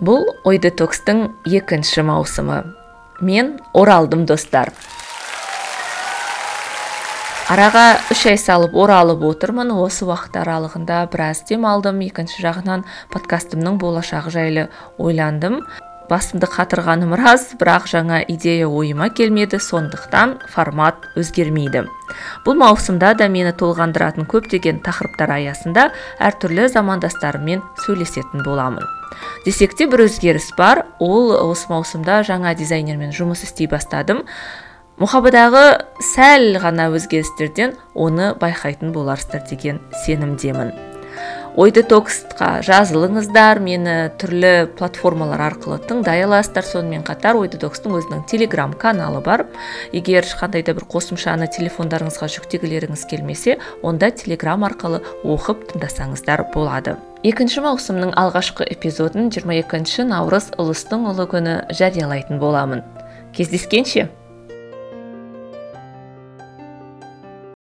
бұл ой детокстың екінші маусымы. Мен оралдым достар. Араға үш ай салып оралып отырмын. Осы уақыт аралығында біраз демалдым. Екінші жағынан подкастымның болашағы жайлы ойландым. Басымды қатырғаным рас бірақ жаңа идея ойыма келмеді сондықтан формат өзгермейді. Бұл маусымда да мені толғандыратын көптеген тақырыптар аясында әртүрлі замандастарыммен сөйлесетін боламын. Десек те бір өзгеріс бар. Ол осы маусымда жаңа дизайнермен жұмыс істей бастадым. Мұхабадағы сәл ғана өзгерістерден оны байқайтын боларсыздар деген сенімдемін. Ой детоксқа жазылыңыздар мені түрлі платформалар арқылы тыңдай аласыздар сонымен қатар ой детокстың өзінің телеграм каналы бар. Егер ешқандай да бір қосымшаны телефондарыңызға жүктегілеріңіз келмесе онда телеграм арқылы оқып тыңдасаңыздар болады. Екінші маусымның алғашқы эпизодын 22 наурыз ұлыстың ұлы күні жариялайтын боламын. Кездескенше!